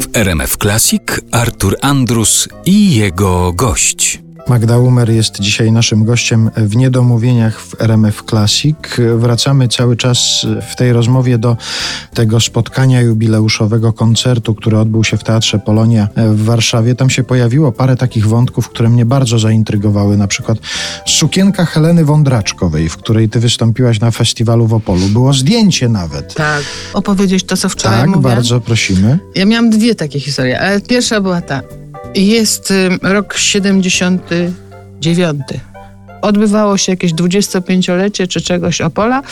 W RMF Classic Artur Andrus i jego gość. Magda Umer jest dzisiaj naszym gościem w Niedomówieniach w RMF Classic. Wracamy cały czas w tej rozmowie do tego spotkania jubileuszowego koncertu, który odbył się w Teatrze Polonia w Warszawie. Tam się pojawiło parę takich wątków, które mnie bardzo zaintrygowały. Na przykład sukienka Heleny Wądraczkowej, w której ty wystąpiłaś na festiwalu w Opolu. Było zdjęcie nawet. Tak. Opowiedzieć to, co wczoraj Tak, mówię? bardzo prosimy. Ja miałam dwie takie historie, ale pierwsza była ta. Jest y, rok 79. Odbywało się jakieś 25-lecie czy czegoś Opola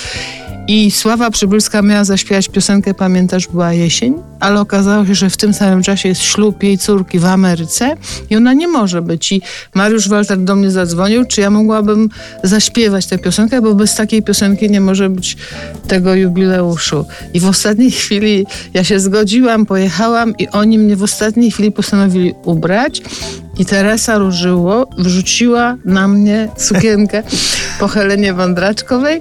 i Sława Przybylska miała zaśpiewać piosenkę Pamiętasz, była jesień, ale okazało się, że w tym samym czasie jest ślub jej córki w Ameryce i ona nie może być. I Mariusz Walter do mnie zadzwonił, czy ja mogłabym zaśpiewać tę piosenkę, bo bez takiej piosenki nie może być tego jubileuszu. I w ostatniej chwili ja się zgodziłam, pojechałam i oni mnie w ostatniej chwili postanowili ubrać. I Teresa Różyło wrzuciła na mnie sukienkę po Helenie Wądraczkowej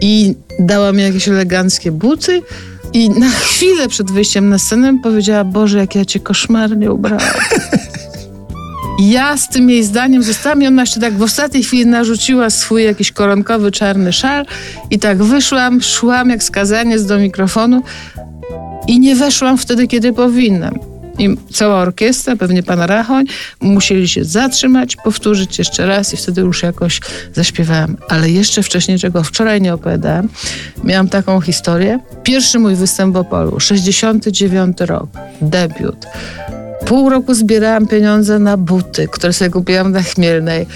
i dała mi jakieś eleganckie buty. I na chwilę przed wyjściem na scenę powiedziała, Boże, jak ja cię koszmarnie ubrałam. Ja z tym jej zdaniem zostałam i ona jeszcze tak w ostatniej chwili narzuciła swój jakiś koronkowy czarny szal i tak wyszłam, szłam jak skazaniec do mikrofonu i nie weszłam wtedy, kiedy powinnam. I cała orkiestra, pewnie pan Rachoń, musieli się zatrzymać, powtórzyć jeszcze raz i wtedy już jakoś zaśpiewałam. Ale jeszcze wcześniej, czego wczoraj nie opowiadałam, miałam taką historię. Pierwszy mój występ w Opolu, 69 rok, debiut. Pół roku zbierałam pieniądze na buty, które sobie kupiłam na Chmielnej.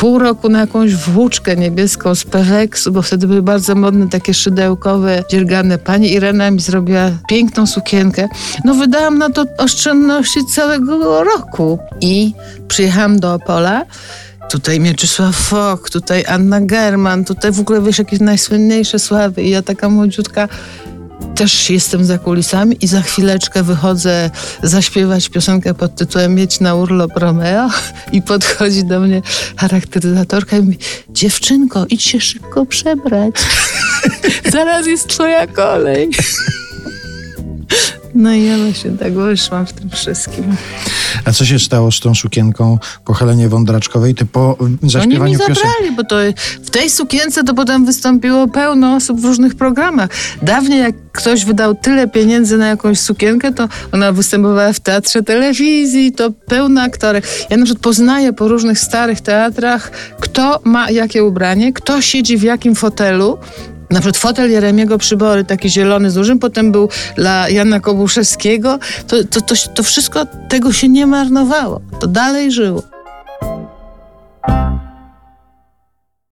Pół roku na jakąś włóczkę niebieską z Peweksu, bo wtedy były bardzo modne takie szydełkowe, dziergane. Pani Irena mi zrobiła piękną sukienkę. No wydałam na to oszczędności całego roku. I przyjechałam do Opola. Tutaj Mieczysław Fok, tutaj Anna German, tutaj w ogóle wiesz jakieś najsłynniejsze sławy. I ja taka młodziutka też jestem za kulisami i za chwileczkę wychodzę zaśpiewać piosenkę pod tytułem Mieć na urlop Romeo i podchodzi do mnie charakteryzatorka i mówi dziewczynko, idź się szybko przebrać. Zaraz jest twoja kolej. No i ja właśnie tak wyszłam w tym wszystkim. A co się stało z tą sukienką po Helenie Wądraczkowej? Ty po Oni mi zaśpiewaniu piosenki... zabrali, bo to w tej sukience to potem wystąpiło pełno osób w różnych programach. Dawniej jak ktoś wydał tyle pieniędzy na jakąś sukienkę, to ona występowała w teatrze telewizji, to pełno aktorek. Ja na przykład poznaję po różnych starych teatrach, kto ma jakie ubranie, kto siedzi w jakim fotelu. Na przykład fotel Jeremiego Przybory, taki zielony z dużym, potem był dla Jana Kobuszewskiego. To, to, to, to wszystko tego się nie marnowało. To dalej żyło.